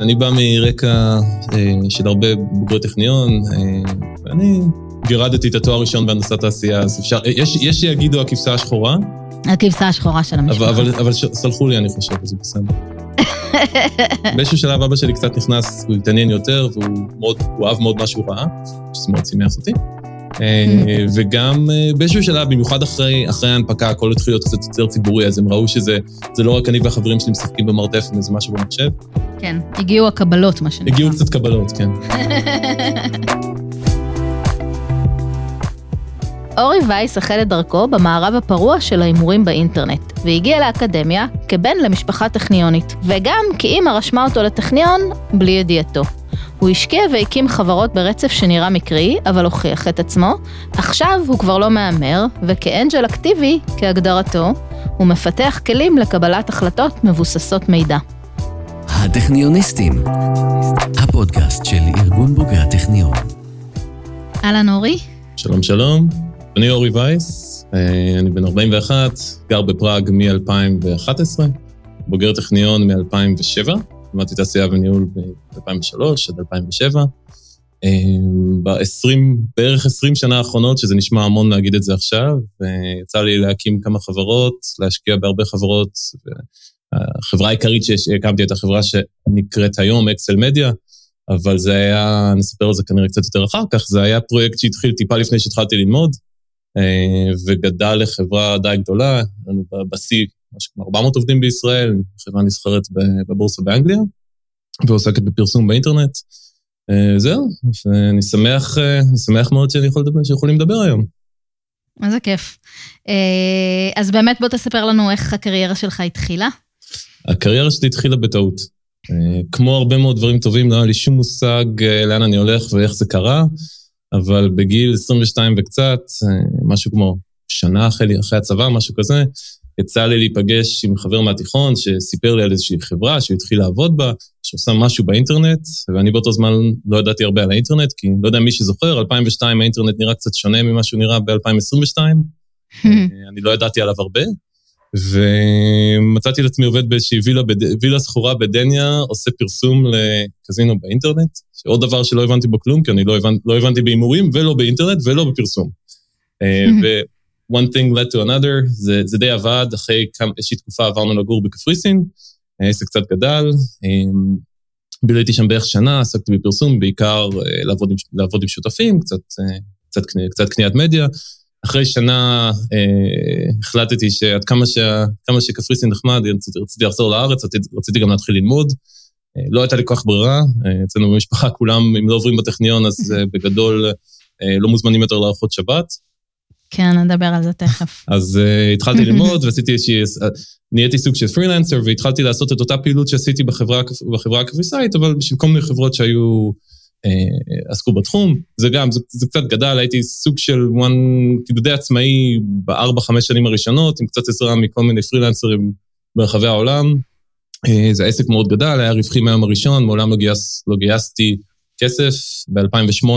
אני בא מרקע אה, של הרבה בוגרי טכניון, אה, ואני גירדתי את התואר הראשון בהנדסת תעשייה, אז אפשר, יש, יש שיגידו הכבשה השחורה. הכבשה השחורה של המשפחה. אבל, אבל, אבל סלחו לי, אני חושב, זה בסדר. באיזשהו שלב אבא שלי קצת נכנס, הוא התעניין יותר, והוא מאוד, הוא אהב מאוד מה שהוא ראה, שזה מאוד שימח אותי. אה, וגם אה, באיזשהו שלב, במיוחד אחרי, אחרי ההנפקה, הכל התחיל להיות קצת יותר ציבורי, אז הם ראו שזה לא רק אני והחברים שלי משחקים במרתף איזה משהו במחשב. כן, הגיעו הקבלות, מה שנקרא. הגיעו קצת קבלות, כן. אורי וייס החל את דרכו במערב הפרוע של ההימורים באינטרנט, והגיע לאקדמיה כבן למשפחה טכניונית, וגם כי אימא רשמה אותו לטכניון בלי ידיעתו. הוא השקיע והקים חברות ברצף שנראה מקרי, אבל הוכיח את עצמו. עכשיו הוא כבר לא מהמר, וכאנג'ל אקטיבי, כהגדרתו, הוא מפתח כלים לקבלת החלטות מבוססות מידע. הטכניוניסטים, הפודקאסט של ארגון בוגרי הטכניון. אהלן אורי. שלום שלום, אני אורי וייס, אה, אני בן 41, גר בפראג מ-2011, בוגר טכניון מ-2007. למדתי תעשייה וניהול ב-2003 עד 2007. ב-20, בערך 20 שנה האחרונות, שזה נשמע המון להגיד את זה עכשיו, יצא לי להקים כמה חברות, להשקיע בהרבה חברות. החברה העיקרית שהקמתי הייתה חברה שנקראת היום אקסל מדיה, אבל זה היה, נספר על זה כנראה קצת יותר אחר כך, זה היה פרויקט שהתחיל טיפה לפני שהתחלתי ללמוד, וגדל לחברה די גדולה, בשיא משהו כמו 400 עובדים בישראל, חברה נסחרת בבורסה באנגליה, ועוסקת בפרסום באינטרנט. אה, זהו, ואני שמח, אה, אני שמח מאוד שאני יכול לדבר, שיכולים לדבר היום. איזה כיף. אה, אז באמת בוא תספר לנו איך הקריירה שלך התחילה. הקריירה שלי התחילה בטעות. כמו הרבה מאוד דברים טובים, לא היה לי שום מושג לאן אני הולך ואיך זה קרה, אבל בגיל 22 וקצת, משהו כמו שנה אחרי, אחרי הצבא, משהו כזה, יצא לי להיפגש עם חבר מהתיכון שסיפר לי על איזושהי חברה שהוא התחיל לעבוד בה, שעושה משהו באינטרנט, ואני באותו זמן לא ידעתי הרבה על האינטרנט, כי לא יודע מי שזוכר, 2002 האינטרנט נראה קצת שונה ממה שהוא נראה ב-2022. אני לא ידעתי עליו הרבה, ומצאתי את עצמי עובד באיזושהי וילה, וילה שכורה בדניה, עושה פרסום לקזינו באינטרנט, שעוד דבר שלא הבנתי בו כלום, כי אני לא, הבנ, לא הבנתי בהימורים ולא באינטרנט ולא בפרסום. One thing led to another, זה, זה די עבד, אחרי כמה, איזושהי תקופה עברנו לגור בקפריסין, העסק קצת גדל, אמ, ביליתי שם בערך שנה, עסקתי בפרסום, בעיקר אה, לעבוד עם, לעבוד עם שותפים, קצת, אה, קצת, קצת קניית מדיה. אחרי שנה אה, החלטתי שעד כמה, שה, כמה שקפריסין נחמד, רציתי, רציתי לחזור לארץ, רציתי, רציתי גם להתחיל ללמוד. אה, לא הייתה לי כל כך ברירה, אה, אצלנו במשפחה כולם, אם לא עוברים בטכניון, אז אה, בגדול אה, לא מוזמנים יותר לארוחות שבת. כן, נדבר על זה תכף. אז uh, התחלתי ללמוד ועשיתי איזושהי, נהייתי סוג של פרילנסר והתחלתי לעשות את אותה פעילות שעשיתי בחברה, בחברה הקפריסאית, אבל בשביל כל מיני חברות שהיו, uh, עסקו בתחום. זה גם, זה, זה קצת גדל, הייתי סוג של one, כאילו די עצמאי בארבע, חמש שנים הראשונות, עם קצת עזרה מכל מיני פרילנסרים ברחבי העולם. Uh, זה עסק מאוד גדל, היה רווחי מהיום הראשון, מעולם לא, גייס, לא גייסתי כסף. ב-2008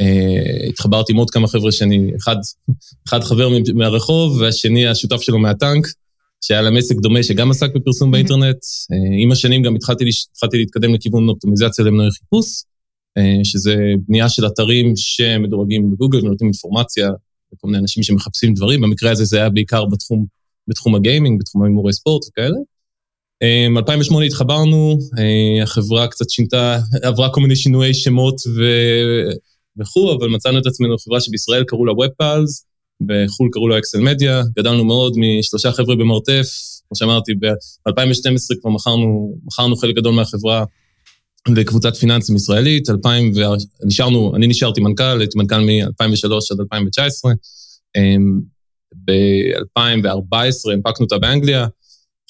Uh, התחברתי עם עוד כמה חבר'ה שאני, אחד, אחד חבר מהרחוב והשני השותף שלו מהטנק, שהיה להם עסק דומה שגם עסק בפרסום באינטרנט. Uh, עם השנים גם התחלתי, התחלתי להתקדם לכיוון אופטימיזציה למנועי חיפוש, uh, שזה בנייה של אתרים שמדורגים בגוגל ונותנים אינפורמציה לכל מיני אנשים שמחפשים דברים. במקרה הזה זה היה בעיקר בתחום, בתחום הגיימינג, בתחום ההימורי ספורט וכאלה. ב-2008 התחברנו, החברה קצת שינתה, עברה כל מיני שינויי שמות ו... וכו', אבל מצאנו את עצמנו חברה שבישראל קראו לה WebPals, בחו"ל קראו לה אקסל מדיה, גדלנו מאוד משלושה חבר'ה במרתף, כמו שאמרתי, ב-2012 כבר מכרנו, מכרנו חלק גדול מהחברה לקבוצת פיננסים ישראלית, 2000, ונשארנו, אני נשארתי מנכ"ל, הייתי מנכ"ל מ-2003 עד 2019. ב-2014 הנפקנו אותה באנגליה,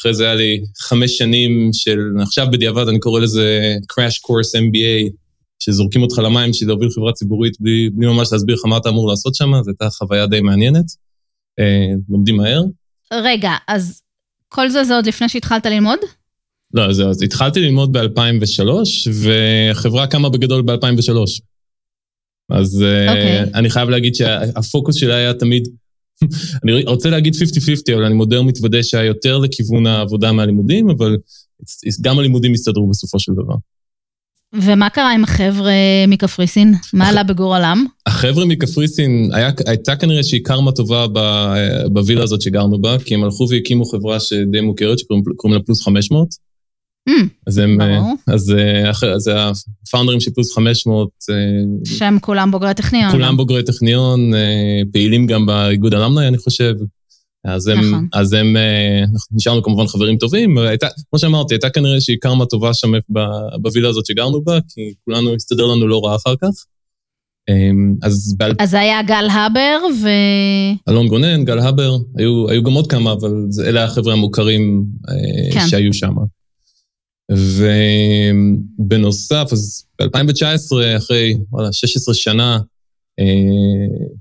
אחרי זה היה לי חמש שנים של, עכשיו בדיעבד אני קורא לזה crash course MBA שזורקים אותך למים בשביל להוביל חברה ציבורית בלי, בלי ממש להסביר לך מה אתה אמור לעשות שם, זו הייתה חוויה די מעניינת. אה, לומדים מהר. רגע, אז כל זה זה עוד לפני שהתחלת ללמוד? לא, זהו, אז התחלתי ללמוד ב-2003, והחברה קמה בגדול ב-2003. אז okay. אה, אוקיי. אני חייב להגיד שהפוקוס שלה היה תמיד, אני רוצה להגיד 50-50, אבל אני מודה ומתוודה שהיה יותר לכיוון העבודה מהלימודים, אבל גם הלימודים הסתדרו בסופו של דבר. ומה קרה עם החבר'ה מקפריסין? מה עלה בגורלם? החבר'ה מקפריסין, היה, הייתה כנראה שהיא קרמה טובה בווילה הזאת שגרנו בה, כי הם הלכו והקימו חברה שדי מוכרת, שקוראים לה פלוס 500. Mm, אז הם, ברור. אז, אז הפאונדרים של פלוס 500... שהם כולם בוגרי טכניון. כולם בוגרי טכניון, פעילים גם באיגוד אלמנאי, אני חושב. אז הם, נכון. אז הם, אנחנו נשארנו כמובן חברים טובים, הייתה, כמו שאמרתי, הייתה כנראה שהיא קרמה טובה שם בווילה הזאת שגרנו בה, כי כולנו, הסתדר לנו לא רע אחר כך. אז... באל... אז היה גל הבר ו... אלון גונן, גל הבר, היו, היו גם עוד כמה, אבל אלה החבר'ה המוכרים כן. שהיו שם. ובנוסף, אז ב-2019, אחרי, וואלה, 16 שנה, אה,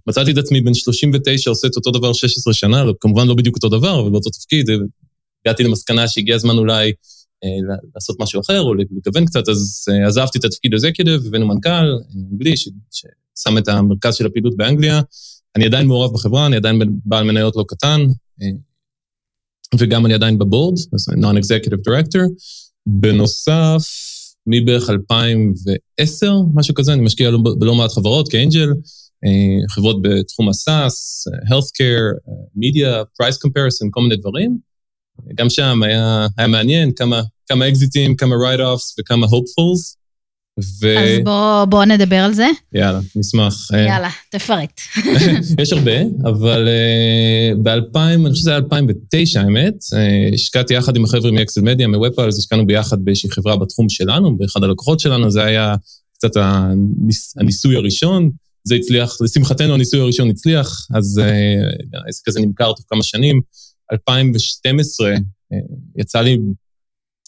מצאתי את עצמי בן 39 עושה את אותו דבר 16 שנה, כמובן לא בדיוק אותו דבר, אבל באותו תפקיד, הגעתי למסקנה שהגיע הזמן אולי אה, לעשות משהו אחר או לגוון קצת, אז אה, עזבתי את התפקיד אקזקיוטיב, הבאנו מנכ"ל אנגלי ששם את המרכז של הפעילות באנגליה. אני עדיין מעורב בחברה, אני עדיין בעל מניות לא קטן, וגם אני עדיין בבורד, אז non-executive director. בנוסף, מבערך 2010, משהו כזה, אני משקיע בלא מעט חברות כאנג'ל, חברות בתחום הסאס, healthcare, media, price comparison, כל מיני דברים. גם שם היה, היה מעניין כמה, כמה אקזיטים, כמה write-offs וכמה hopefuls. ו... אז בואו בוא נדבר על זה. יאללה, נשמח. יאללה, תפרט. יש הרבה, אבל uh, ב-2000, אני חושב שזה היה 2009, האמת, uh, השקעתי יחד עם החבר'ה מאקסל מדיה, מוופל, אז השקענו ביחד באיזושהי חברה בתחום שלנו, באחד הלקוחות שלנו, זה היה קצת הניס, הניסוי הראשון. זה הצליח, לשמחתנו הניסוי הראשון הצליח, אז אה, העסק הזה נמכר תוך כמה שנים. 2012 אה, יצא לי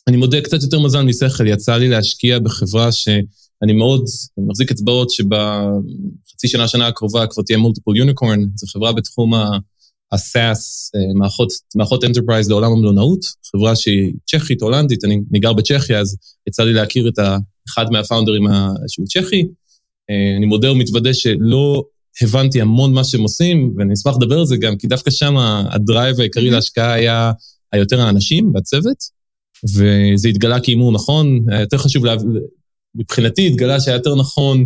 אני מודה קצת יותר מזל משכל, יצא לי להשקיע בחברה שאני מאוד מחזיק אצבעות שבחצי שנה, שנה הקרובה כבר תהיה multiple unicorn, זו חברה בתחום ה-SaaS, אה, מערכות, מערכות enterprise לעולם המלונאות, חברה שהיא צ'כית, הולנדית, אני, אני גר בצ'כיה, אז יצא לי להכיר את אחד מהפאונדרים שהוא צ'כי. אה, אני מודה ומתוודה שלא הבנתי המון מה שהם עושים, ואני אשמח לדבר על זה גם, כי דווקא שם הדרייב העיקרי mm-hmm. להשקעה היה היותר האנשים והצוות. וזה התגלה כהימור נכון, היה יותר חשוב, לה... מבחינתי התגלה שהיה יותר נכון,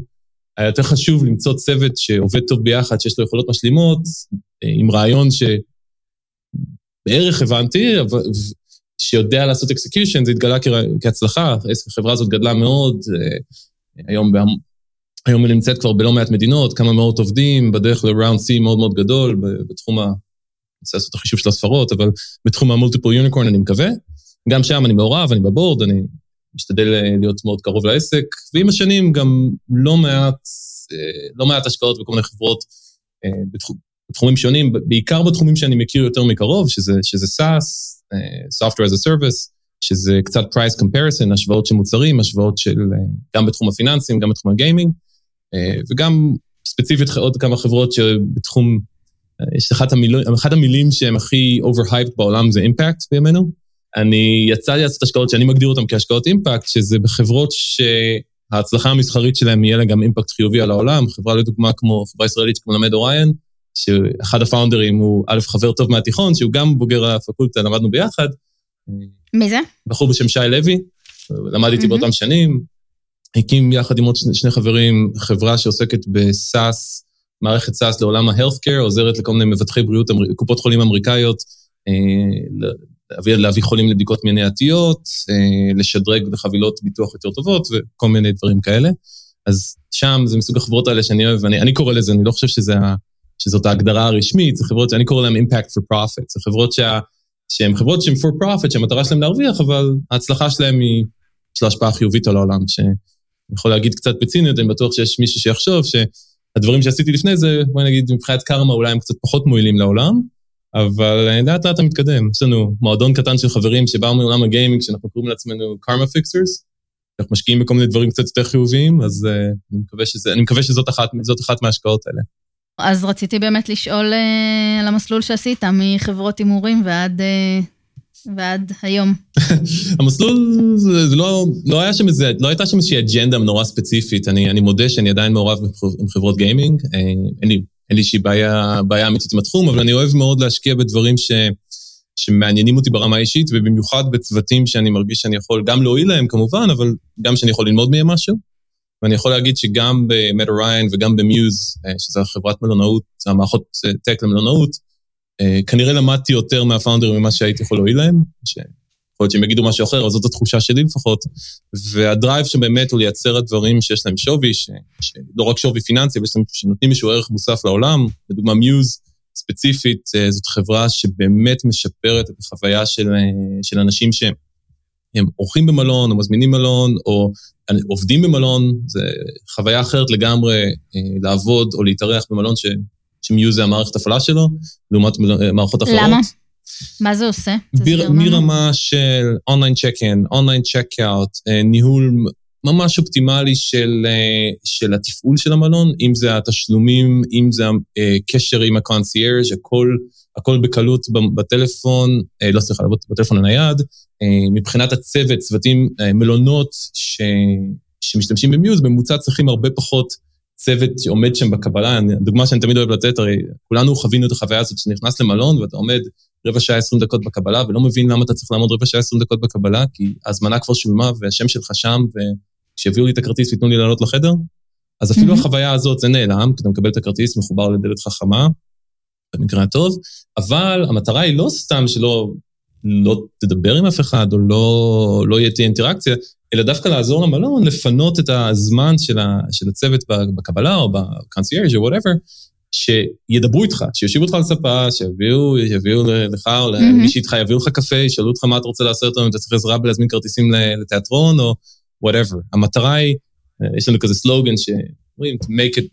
היה יותר חשוב למצוא צוות שעובד טוב ביחד, שיש לו יכולות משלימות, עם רעיון שבערך הבנתי, שיודע לעשות execution, זה התגלה כ... כהצלחה, החברה הזאת גדלה מאוד, אה, היום, בה... היום היא נמצאת כבר בלא מעט מדינות, כמה מאות עובדים, בדרך ל-round C מאוד מאוד גדול, בתחום ה... אני רוצה לעשות את החישוב של הספרות, אבל בתחום ה multiple unicorn אני מקווה. גם שם אני מעורב, אני ב board, אני משתדל אה, להיות מאוד קרוב לעסק, ועם השנים גם לא מעט, אה, לא מעט השקעות בכל מיני חברות אה, בתחום, בתחומים שונים, בעיקר בתחומים שאני מכיר יותר מקרוב, שזה, שזה SaaS, Software as a Service, שזה קצת price comparison, השוואות של מוצרים, השוואות של, גם בתחום הפיננסים, גם בתחום הגיימינג, וגם ספציפית עוד כמה חברות שבתחום, יש אחת המילים, אחת המילים שהן הכי overhyped בעולם זה impact בימינו. אני, יצא לי לעשות השקעות שאני מגדיר אותן כהשקעות אימפקט, שזה בחברות שההצלחה המסחרית שלהן יהיה לה גם אימפקט חיובי על העולם. חברה לדוגמה כמו חברה ישראלית כמו למד אוריין, שאחד הפאונדרים הוא א', חבר טוב מהתיכון, שהוא גם בוגר הפקולטה, למדנו ביחד. מי זה? בחור בשם שי לוי, למד איתי mm-hmm. באותם שנים. הקים יחד עם עוד שני, שני חברים חברה שעוסקת בסאס, מערכת סאס לעולם ה-healthcare, עוזרת לכל מיני מבטחי בריאות, קופות חולים אמריקאיות, אה, להביא, חולים לבדיקות מניעתיות, אה, לשדרג בחבילות ביטוח יותר טובות וכל מיני דברים כאלה. אז שם זה מסוג החברות האלה שאני אוהב, אני, אני קורא לזה, אני לא חושב שזה, שזאת ההגדרה הרשמית, זה חברות שאני קורא להן impact for profit, זה חברות שה, שהן חברות שהן for profit, שהמטרה שלהן להרוויח, אבל ההצלחה שלהן היא, יש לה השפעה חיובית על העולם, שאני יכול להגיד קצת בציניות, אני בטוח שיש מישהו שיחשוב שהדברים שעשיתי לפני זה, בואי נגיד מבחינת קרמה אולי הם קצת פחות מועילים לעולם, אבל אה, לאט לאט אתה מתקדם. יש לנו מועדון קטן של חברים שבאו מעולם הגיימינג, שאנחנו קוראים לעצמנו קארמה פיקסרס. אנחנו משקיעים בכל מיני דברים קצת יותר חיוביים, אז uh, אני מקווה, שזה, אני מקווה שזאת אחת, אחת מההשקעות האלה. אז רציתי באמת לשאול uh, על המסלול שעשית, מחברות הימורים ועד, uh, ועד היום. המסלול, זה, זה לא, לא, היה שם איזה, לא הייתה שם איזושהי אג'נדה נורא ספציפית. אני, אני מודה שאני עדיין מעורב עם חברות גיימינג. אין לי אין לי איזושהי בעיה, בעיה אמיתית עם התחום, אבל אני אוהב מאוד להשקיע בדברים ש, שמעניינים אותי ברמה האישית, ובמיוחד בצוותים שאני מרגיש שאני יכול גם להועיל להם כמובן, אבל גם שאני יכול ללמוד מהם משהו. ואני יכול להגיד שגם במטר ריין וגם במיוז, אה, שזו חברת מלונאות, המערכות טק למלונאות, אה, כנראה למדתי יותר מהפאונדרים ממה שהייתי יכול להועיל להם, שיכול להיות שהם יגידו משהו אחר, אבל זאת התחושה שלי לפחות. והדרייב שבאמת הוא לייצר את דברים שיש להם שווי, ש... שלא רק שווי פיננסי, אבל שנותנים איזשהו ערך מוסף לעולם, לדוגמה מיוז, ספציפית, אה, זאת חברה שבאמת משפרת את החוויה של, של אנשים שהם אורחים במלון, או מזמינים מלון, או עובדים במלון, זה חוויה אחרת לגמרי לעבוד או להתארח במלון ש... ש Mews זה המערכת הפעלה שלו, לעומת מערכות אחרות. למה? מה זה עושה? ביר, ברמה של online check-in, online check-out, ניהול ממש אופטימלי של, אה, של התפעול של המלון, אם זה התשלומים, אם זה הקשר עם הקונסיירג', הכל, הכל בקלות בטלפון, אה, לא סליחה, בטלפון הנייד. אה, מבחינת הצוות, צוותים, מלונות ש, שמשתמשים במיוז, בממוצע צריכים הרבה פחות צוות שעומד שם בקבלה, דוגמה שאני תמיד אוהב לתת, הרי כולנו חווינו את החוויה הזאת שנכנס למלון ואתה עומד רבע שעה עשרים דקות בקבלה ולא מבין למה אתה צריך לעמוד רבע שעה עשרים דקות בקבלה, כי ההזמנה כבר שולמה והשם שלך שם, וכשיביאו לי את הכרטיס ויתנו לי לעלות לחדר, אז אפילו mm-hmm. החוויה הזאת זה נעלם, כי אתה מקבל את הכרטיס מחובר לדלת חכמה, במקרה הטוב, אבל המטרה היא לא סתם שלא לא תדבר עם אף אחד או לא, לא יהיה תהיה אינטראקציה, אלא דווקא לעזור למלון לפנות את הזמן של, ה, של הצוות בקבלה או בקונסיירג' או whatever, שידברו איתך, שיושיבו אותך על ספה, שיביאו, שיביאו לך או למי. שאיתך, יביאו לך קפה, ישאלו אותך מה אתה רוצה לעשות, אם אתה צריך עזרה בלהזמין כרטיסים לתיאטרון או whatever. המטרה היא, יש לנו כזה סלוגן שאומרים, make it,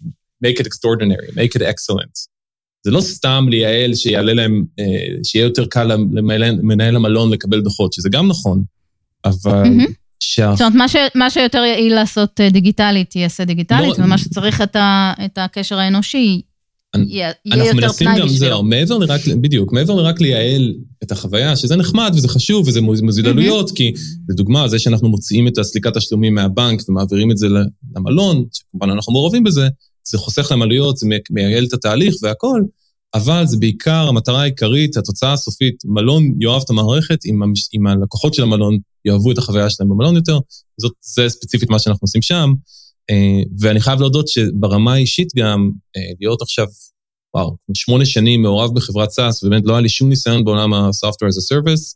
make it extraordinary, make it excellent. זה לא סתם לייעל שיעלה להם, שיהיה יותר קל למנהל המלון לקבל דוחות, שזה גם נכון, אבל... שה... זאת אומרת, מה, ש, מה שיותר יעיל לעשות אה, דיגיטלית, יעשה דיגיטלית, לא... ומה שצריך את, ה, את הקשר האנושי, יהיה יותר פנאי בשבילו. אנחנו מנסים גם זהו, מעבר לרק, בדיוק, מעבר לרק לייעל את החוויה, שזה נחמד וזה חשוב וזה מוזיל עלויות, כי לדוגמה, זה שאנחנו מוציאים את הסליקת תשלומים מהבנק ומעבירים את זה למלון, שכמובן אנחנו מעורבים בזה, זה חוסך להם עלויות, זה מייעל את התהליך והכל, אבל זה בעיקר המטרה העיקרית, התוצאה הסופית, מלון יאהב את המערכת, אם, המש... אם הלקוחות של המלון יאהבו את החוויה שלהם במלון יותר, זאת, זה ספציפית מה שאנחנו עושים שם. אה, ואני חייב להודות שברמה האישית גם, אה, להיות עכשיו, וואו, שמונה שנים מעורב בחברת SaaS, ובאמת לא היה לי שום ניסיון בעולם ה-Software as a Service,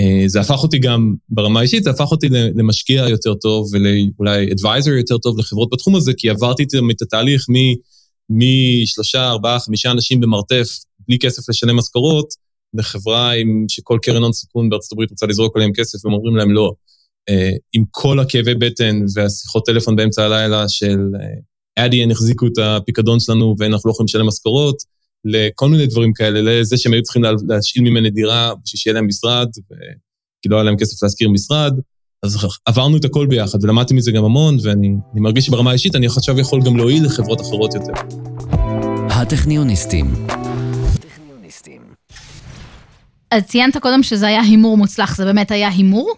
אה, זה הפך אותי גם, ברמה האישית, זה הפך אותי למשקיע יותר טוב ואולי advisor יותר טוב לחברות בתחום הזה, כי עברתי את התהליך. משלושה, ארבעה, חמישה אנשים במרתף, בלי כסף לשלם משכורות, לחברה עם, שכל קרן הון סיכון בארצות הברית רוצה לזרוק עליהם כסף, והם אומרים להם לא. Uh, עם כל הכאבי בטן והשיחות טלפון באמצע הלילה של אדיאן החזיקו את הפיקדון שלנו ואנחנו לא יכולים לשלם משכורות, לכל מיני דברים כאלה, לזה שהם היו צריכים להשאיל ממני דירה בשביל שיהיה להם משרד, כי לא היה להם כסף להשכיר משרד. אז עברנו את הכל ביחד, ולמדתי מזה גם המון, ואני מרגיש שברמה האישית אני עכשיו יכול גם להועיל לחברות אחרות יותר. הטכניוניסטים. אז ציינת קודם שזה היה הימור מוצלח, זה באמת היה הימור?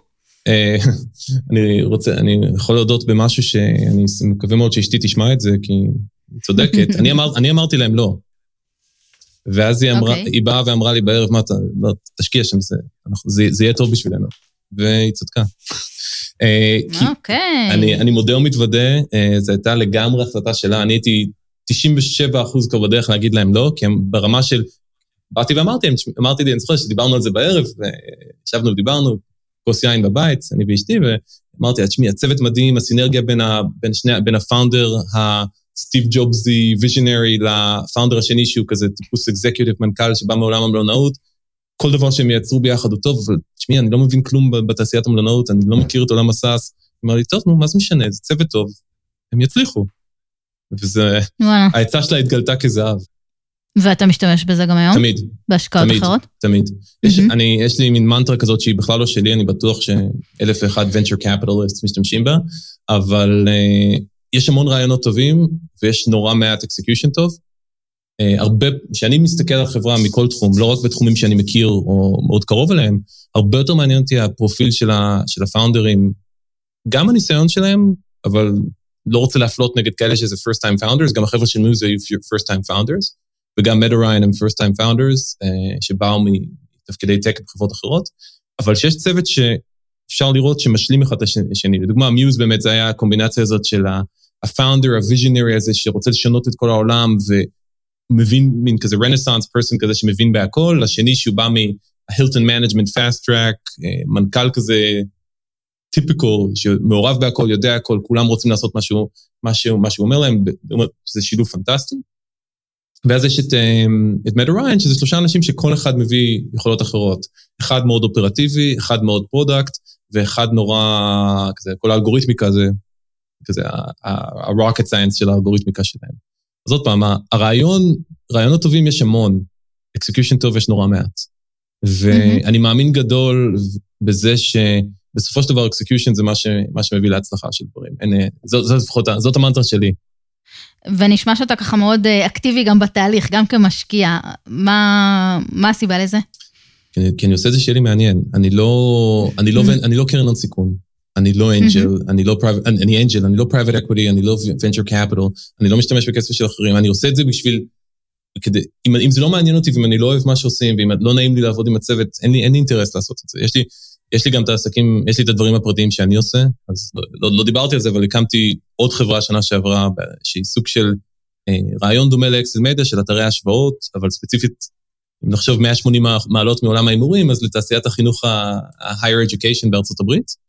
אה, אני רוצה, אני יכול להודות במשהו שאני מקווה מאוד שאשתי תשמע את זה, כי היא צודקת. אני, אמר, אני אמרתי להם לא. ואז היא, אמרה, okay. אוקיי. היא באה ואמרה לי בערב, מה אתה, לא, תשקיע שם, זה, אנחנו, זה, זה יהיה טוב בשבילנו. והיא צדקה. אה, אוקיי. אני, אני מודה ומתוודה, אה, זו הייתה לגמרי החלטה שלה, אני הייתי 97 אחוז כבר בדרך להגיד להם לא, כי הם ברמה של... באתי ואמרתי, אמרתי לי, אני זוכר שדיברנו על זה בערב, וישבנו ודיברנו, כוס יין בבית, אני ואשתי, ואמרתי לה, תשמעי, הצוות מדהים, הסינרגיה בין, ה, בין, שני, בין הפאונדר הסטיב ג'ובסי ויז'נרי לפאונדר השני, שהוא כזה טיפוס אקזקיוטיב מנכ"ל שבא מעולם המלונאות, כל דבר שהם יצרו ביחד הוא טוב, אבל תשמעי, אני לא מבין כלום בתעשיית המלונאות, אני לא מכיר את עולם הסאס. אמר לי, טוב, נו, מה זה משנה, זה צוות טוב, הם יצליחו. וזה, העצה שלה התגלתה כזהב. ואתה משתמש בזה גם היום? תמיד. בהשקעות תמיד, אחרות? תמיד. Mm-hmm. יש, אני, יש לי מין מנטרה כזאת שהיא בכלל לא שלי, אני בטוח שאלף ואחד venture capitalists משתמשים בה, אבל uh, יש המון רעיונות טובים, ויש נורא מעט execution טוב, אה, הרבה, כשאני מסתכל על חברה מכל תחום, לא רק בתחומים שאני מכיר או מאוד קרוב אליהם, הרבה יותר מעניין אותי הפרופיל של, ה, של הפאונדרים, גם הניסיון שלהם, אבל לא רוצה להפלות נגד כאלה שזה first time founders, גם החבר'ה של מיוז היו first time founders, וגם מדריין הם first time founders, uh, שבאו בתפקידי טק בחברות אחרות, אבל שיש צוות שאפשר לראות שמשלים אחד את השני. לדוגמה, מיוז באמת זה היה הקומבינציה הזאת של ה-founder, ה-visionary הזה, שרוצה לשנות את כל העולם, ומבין מין כזה רנסאנס פרסון כזה שמבין בהכל, השני שהוא בא Management Fast Track, אה, מנכ"ל כזה טיפיקול, שמעורב בהכל, יודע הכל, כולם רוצים לעשות משהו, מה שהוא אומר להם, זה שילוב פנטסטי. ואז יש את, אמ, את מד אוריין, שזה שלושה אנשים שכל אחד מביא יכולות אחרות. אחד מאוד אופרטיבי, אחד מאוד product, ואחד נורא, כזה, כל האלגוריתמיקה זה, כזה, ה-rocket science של האלגוריתמיקה שלהם. אז עוד פעם, הרעיון, רעיונות טובים יש המון, execution טוב יש נורא מעט. ואני מאמין גדול בזה שבסופו של דבר execution זה מה, ש, מה שמביא להצלחה של דברים. אין, זאת, זאת לפחות, זאת המנטרה שלי. ונשמע שאתה ככה מאוד אה, אקטיבי גם בתהליך, גם כמשקיע. מה, מה הסיבה לזה? כי אני עושה את זה שיהיה לי מעניין. אני לא, אני לא, mm-hmm. אני לא קרן הון סיכון. אני לא angel, mm-hmm. אני לא private, אני angel, אני לא private equity, אני לא venture capital, אני לא משתמש בכסף של אחרים, אני עושה את זה בשביל, כדי, אם, אם זה לא מעניין אותי ואם אני לא אוהב מה שעושים ואם לא נעים לי לעבוד עם הצוות, אין לי, אין לי אינטרס לעשות את זה. יש לי, יש לי גם את העסקים, יש לי את הדברים הפרטיים שאני עושה, אז לא, לא, לא דיברתי על זה, אבל הקמתי עוד חברה שנה שעברה, שהיא סוג של אה, רעיון דומה לאקסל מדיה של אתרי השוואות, אבל ספציפית, אם נחשוב 180 מעלות מעולם ההימורים, אז לתעשיית החינוך ה-higher education בארצות הברית.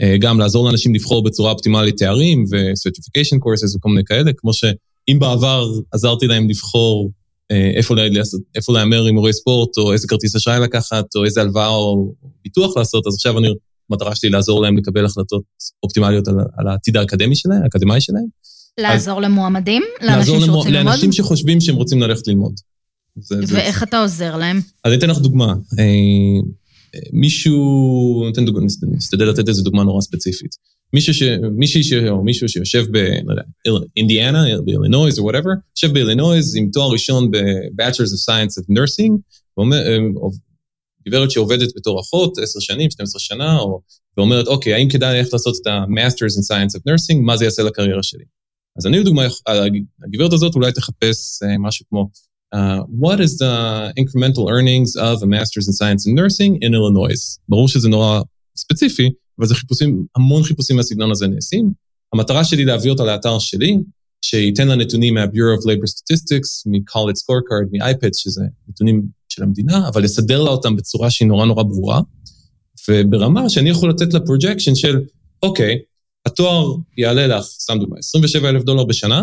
אה, גם לעזור לאנשים לבחור בצורה אופטימלית תארים ו-certification courses וכל מיני כאלה, כמו שאם בעבר עזרתי להם לבחור איפה, איפה להמר עם מורי ספורט, או איזה כרטיס אשראי לקחת, או איזה הלוואה או ביטוח לעשות, אז עכשיו אני, המטרה שלי לעזור להם לקבל החלטות אופטימליות על, על העתיד האקדמי שלהם, האקדמי שלהם. לעזור אז, למועמדים? לאנשים שרוצים ללמוד? לאנשים שחושבים שהם רוצים ללכת ללמוד. זה, ואיך זה... אתה עוזר להם? אז אני אתן לך דוגמה. אה, מישהו, ניתן דוגמה, נשתדל לתת איזו דוגמה נורא ספציפית. מישהי ש... או מישהו שיושב ב... לא באילינויז או whatever, יושב באילינויז עם תואר ראשון ב-Bachelor's of Science of Nursing, אה, גברת שעובדת בתור אחות, 10 שנים, 12 שנה, או, ואומרת, אוקיי, האם כדאי ללכת לעשות את ה-Masters in Science of Nursing, מה זה יעשה לקריירה שלי? אז אני לדוגמה, הגברת הזאת אולי תחפש אה, משהו כמו Uh, what is the incremental earnings of a master's in science and nursing in Illinois? ברור שזה נורא ספציפי, אבל זה חיפושים, המון חיפושים מהסגנון הזה נעשים. המטרה שלי להביא אותה לאתר שלי, שייתן לה נתונים מה-Bureau of Labor Statistics, מ-College Scorecard, מ-iPad, שזה נתונים של המדינה, אבל לסדר לה אותם בצורה שהיא נורא נורא ברורה, וברמה שאני יכול לתת לה projection של, אוקיי, התואר יעלה לך, סתם דוגמא, 27 אלף דולר בשנה,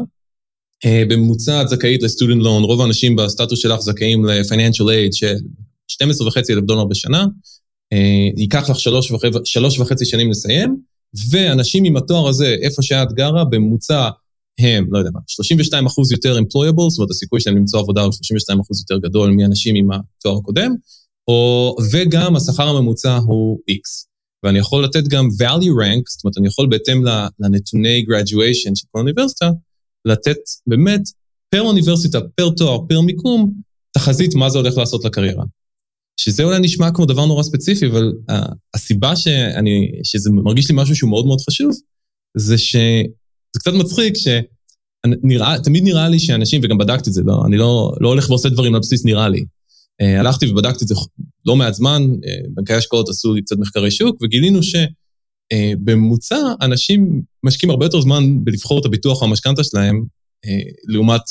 אה, בממוצע את זכאית ל student loan, רוב האנשים בסטטוס שלך זכאים ל-financial aid של 12 וחצי אלף דולר בשנה, ייקח לך שלוש, וחצי, שלוש וחצי שנים לסיים, ואנשים עם התואר הזה, איפה שאת גרה, בממוצע הם, לא יודע מה, 32 אחוז יותר employable, זאת אומרת הסיכוי שלהם למצוא עבודה הוא 32 אחוז יותר גדול מאנשים עם התואר הקודם, או, וגם השכר הממוצע הוא X. ואני יכול לתת גם value rank, זאת אומרת, אני יכול בהתאם לנתוני graduation של כל אוניברסיטה, לתת באמת פר אוניברסיטה, פר תואר, פר מיקום, תחזית מה זה הולך לעשות לקריירה. שזה אולי נשמע כמו דבר נורא ספציפי, אבל uh, הסיבה שאני, שזה מרגיש לי משהו שהוא מאוד מאוד חשוב, זה שזה קצת מצחיק שנראה, תמיד נראה לי שאנשים, וגם בדקתי את זה, לא, אני לא, לא הולך ועושה דברים על בסיס נראה לי. Uh, הלכתי ובדקתי את זה לא מעט זמן, uh, בנקי השקעות עשו לי קצת מחקרי שוק, וגילינו שבממוצע אנשים משקיעים הרבה יותר זמן בלבחור את הביטוח או המשכנתה שלהם, לעומת,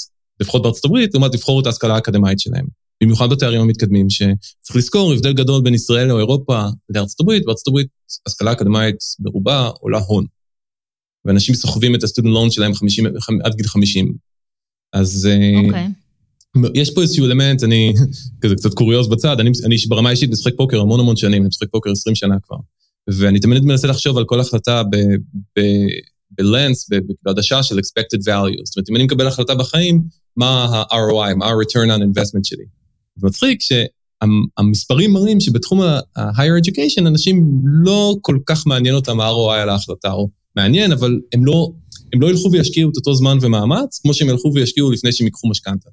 לפחות בארצות הברית, לעומת לבחור את ההשכלה האקדמית שלהם. במיוחד בתארים המתקדמים, שצריך לזכור, הבדל גדול בין ישראל או אירופה לארצות הברית, בארצות הברית השכלה אקדמית ברובה עולה הון. ואנשים סוחבים את הסטודנט לון שלהם 50, עד גיל 50. אז okay. אוקיי. יש פה איזשהו אלמנט, אני, כזה קצת קוריוז בצד, אני, אני ברמה אישית משחק פוקר המון המון שנים, אני משחק פוקר 20 שנה כבר. ואני תמיד מנסה לחשוב על כל החלטה בלנס, בעדשה של expected value. זאת אומרת, אם אני מקבל החלטה בחיים, מה ה-ROI, מה ה-return on investment שלי. מצחיק שהמספרים מראים שבתחום ה-higher education אנשים לא כל כך מעניין אותם ה-ROI על ההחלטה, או מעניין, אבל הם לא, הם לא ילכו וישקיעו את אותו זמן ומאמץ, כמו שהם ילכו וישקיעו לפני שהם ייקחו משכנתה,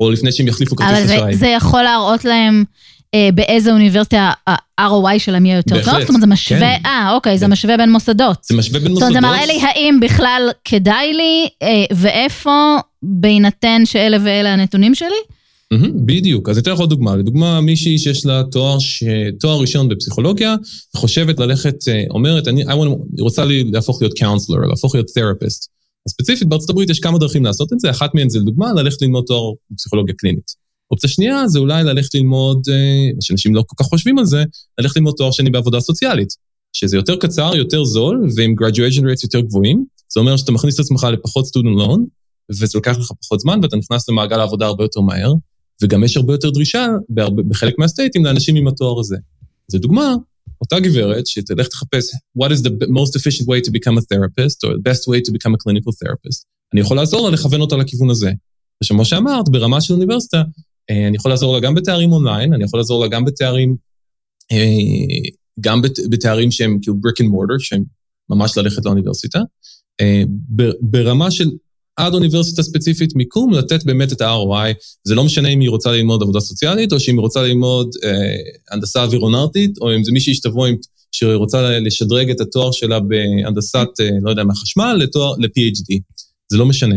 או לפני שהם יחליפו כרטיס אשראי. אבל זה, זה יכול להראות להם אה, באיזה אוניברסיטה ה-ROI שלהם יהיה יותר בהחלט, טוב? זאת אומרת, זה משווה, כן. אה, אוקיי, זה משווה בין מוסדות. זה משווה בין מוסדות. זאת אומרת, זה מראה לי האם בכלל כדאי לי, אה, ואיפה, בהינתן שאלה ואלה הנתונים שלי? בדיוק. אז אתן לך עוד דוגמה. לדוגמה, מישהי שיש לה תואר, ש... תואר ראשון בפסיכולוגיה, חושבת ללכת, אה, אומרת, אני, אני רוצה לי להפוך להיות קאונסלר, להפוך להיות תרפיסט. ספציפית, בארצות הברית יש כמה דרכים לעשות את זה, אחת מהן זה לדוגמה ללכת ללמוד תואר בפסיכולוגיה קלינית. אופציה שנייה זה אולי ללכת ללמוד, אה, מה שאנשים לא כל כך חושבים על זה, ללכת ללמוד תואר שני בעבודה סוציאלית, שזה יותר קצר, יותר זול, ועם graduation rates יותר גבוהים. זה אומר שאתה מכניס את עצמך לפחות student loan, וזה לוקח לך פחות זמן, ואתה נכנס למעגל העבודה הרבה יותר מהר, וגם יש הרבה יותר דרישה בהרבה, בחלק מהסטייטים לאנשים עם התואר הזה. זו דוגמה, אותה גברת שתלך תחפש what is the most efficient way to become a therapist, or the best way to become a clinical therapist. אני יכול לעזור לה לכוון אותה לכיוון הזה. ושכמו שאמרת, ברמה של אוניברסיטה, אה, אני יכול לעזור לה גם בתארים אונליין, אני יכול לעזור לה גם בתארים, אה, גם בתארים שהם כאילו brick and mortar, שהם ממש ללכת לאוניברסיטה. אה, ברמה של עד אוניברסיטה ספציפית מיקום, לתת באמת את ה-ROI. זה לא משנה אם היא רוצה ללמוד עבודה סוציאלית, או שאם היא רוצה ללמוד אה, הנדסה אווירונרטית, או אם זה מישהי שתבוא עם, שהיא רוצה לשדרג את התואר שלה בהנדסת, אה, לא יודע מה, חשמל, לתואר, ל-PhD. זה לא משנה.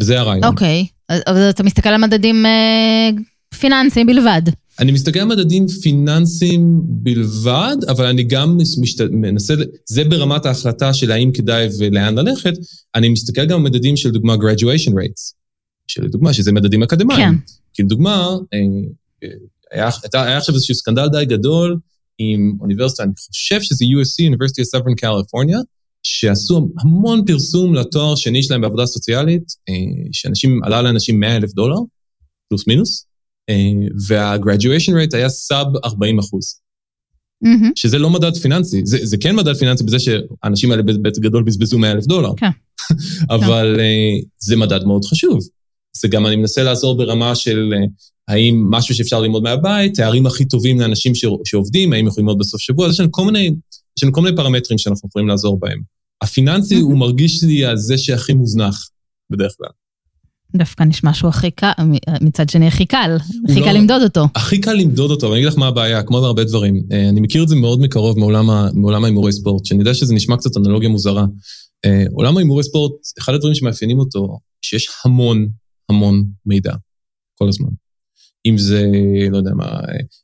וזה הרעיון. אוקיי, okay. אבל אתה מסתכל על מדדים אה, פיננסיים בלבד. אני מסתכל על מדדים פיננסיים בלבד, אבל אני גם משת... מנסה, זה ברמת ההחלטה של האם כדאי ולאן ללכת, אני מסתכל גם על מדדים של דוגמה graduation rates, שלדוגמה, שזה מדדים אקדמיים. כן. כי לדוגמה, אה, היה, היה, עכשיו איזשהו סקנדל די גדול עם אוניברסיטה, אני חושב שזה USC, University of Southern California, שעשו המון פרסום לתואר שני שלהם בעבודה סוציאלית, אה, שאנשים, עלה לאנשים 100 אלף דולר, פלוס מינוס, וה-graduation rate היה סאב 40 אחוז. Mm-hmm. שזה לא מדד פיננסי, זה, זה כן מדד פיננסי בזה שהאנשים האלה בגדול בזבזו 100 אלף דולר. כן. אבל כן. זה מדד מאוד חשוב. זה גם, אני מנסה לעזור ברמה של האם משהו שאפשר ללמוד מהבית, תארים הכי טובים לאנשים שעובדים, האם יכולים ללמוד בסוף שבוע, יש לנו כל מיני, יש לנו כל מיני פרמטרים שאנחנו יכולים לעזור בהם. הפיננסי. הוא מרגיש לי הזה שהכי מוזנח, בדרך כלל. דווקא נשמע שהוא הכי קל, מצד שני הכי קל, הכי לא, קל למדוד אותו. הכי קל למדוד אותו, ואני אגיד לך מה הבעיה, כמו בהרבה דברים. אה, אני מכיר את זה מאוד מקרוב מעולם, ההימורי ספורט, שאני יודע שזה נשמע קצת אנלוגיה מוזרה. אה, עולם ההימורי ספורט, אחד הדברים שמאפיינים אותו, שיש המון המון מידע, כל הזמן. אם זה, לא יודע מה,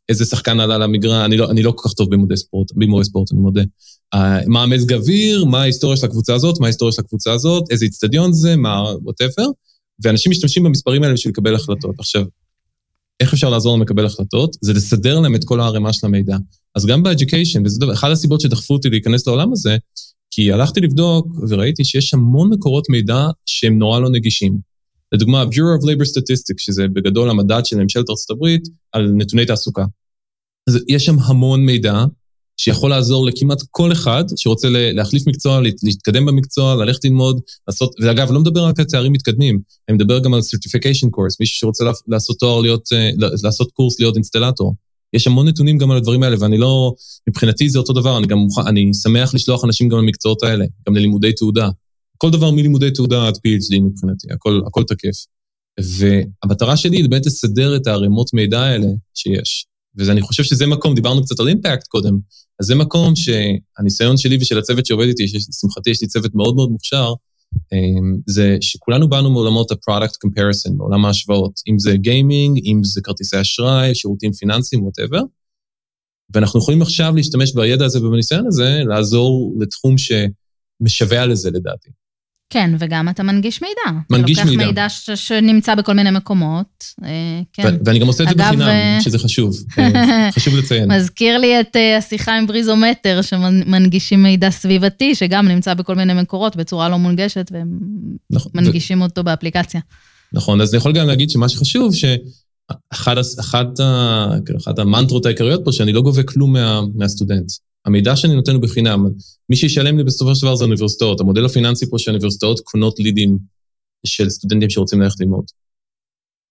איזה שחקן עלה למגרש, אני לא, אני לא כל כך טוב במודי ספורט, בהימורי ספורט, אני מודה. אה, מה המזג אוויר, מה ההיסטוריה של הקבוצה הזאת, מה ההיסטוריה של הקבוצה הזאת, איזה איצטדיון זה, מה, ווטאבר. ואנשים משתמשים במספרים האלה בשביל לקבל החלטות. עכשיו, איך אפשר לעזור להם לקבל החלטות? זה לסדר להם את כל הערימה של המידע. אז גם ב-education, דבר, אחת הסיבות שדחפו אותי להיכנס לעולם הזה, כי הלכתי לבדוק וראיתי שיש המון מקורות מידע שהם נורא לא נגישים. לדוגמה, Bureau of Labor Statistics, שזה בגדול המדד של ממשלת הברית, על נתוני תעסוקה. אז יש שם המון מידע שיכול לעזור לכמעט כל אחד שרוצה להחליף מקצוע, להתקדם במקצוע, ללכת ללמוד, לעשות, ואגב, לא מדבר רק על תארים מתקדמים, אני מדבר גם על certification course, מישהו שרוצה לעשות תואר להיות, אה, לעשות קורס להיות אינסטלטור. יש המון נתונים גם על הדברים האלה, ואני לא, מבחינתי זה אותו דבר, אני גם מוכן, אני שמח לשלוח אנשים גם למקצועות האלה, גם ללימודי תעודה. כל דבר מלימודי תעודה עד PhD מבחינתי, הכל, הכל תקף. והמטרה שלי היא באמת לסדר את הערימות מידע האלה שיש. ואני חושב שזה מקום, דיברנו קצת על אימפקט קודם, אז זה מקום שהניסיון שלי ושל הצוות שעובד איתי, לשמחתי יש לי צוות מאוד מאוד מוכשר, אמ, זה שכולנו באנו מעולמות ה-product comparison, מעולם ההשוואות, אם זה גיימינג, אם זה כרטיסי אשראי, שירותים פיננסיים, whatever, ואנחנו יכולים עכשיו להשתמש בידע הזה ובניסיון הזה, לעזור לתחום שמשווע לזה לדעתי. כן, וגם אתה מנגיש מידע. מנגיש מידע. אתה לוקח מידע ש- שנמצא בכל מיני מקומות, אה, כן. ו- ואני גם עושה את זה בחינם, אה, שזה חשוב, אה, חשוב לציין. מזכיר לי את השיחה עם בריזומטר, שמנגישים מידע סביבתי, שגם נמצא בכל מיני מקורות בצורה לא מונגשת, והם נכון, מנגישים ו... אותו באפליקציה. נכון, אז אני יכול גם להגיד שמה שחשוב, שאחת המנטרות העיקריות פה, שאני לא גובה כלום מה, מהסטודנט. המידע שאני נותן הוא בחינם. מי שישלם לי בסופו של דבר זה האוניברסיטאות. המודל הפיננסי פה שהאוניברסיטאות קונות לידים של סטודנטים שרוצים ללכת ללמוד.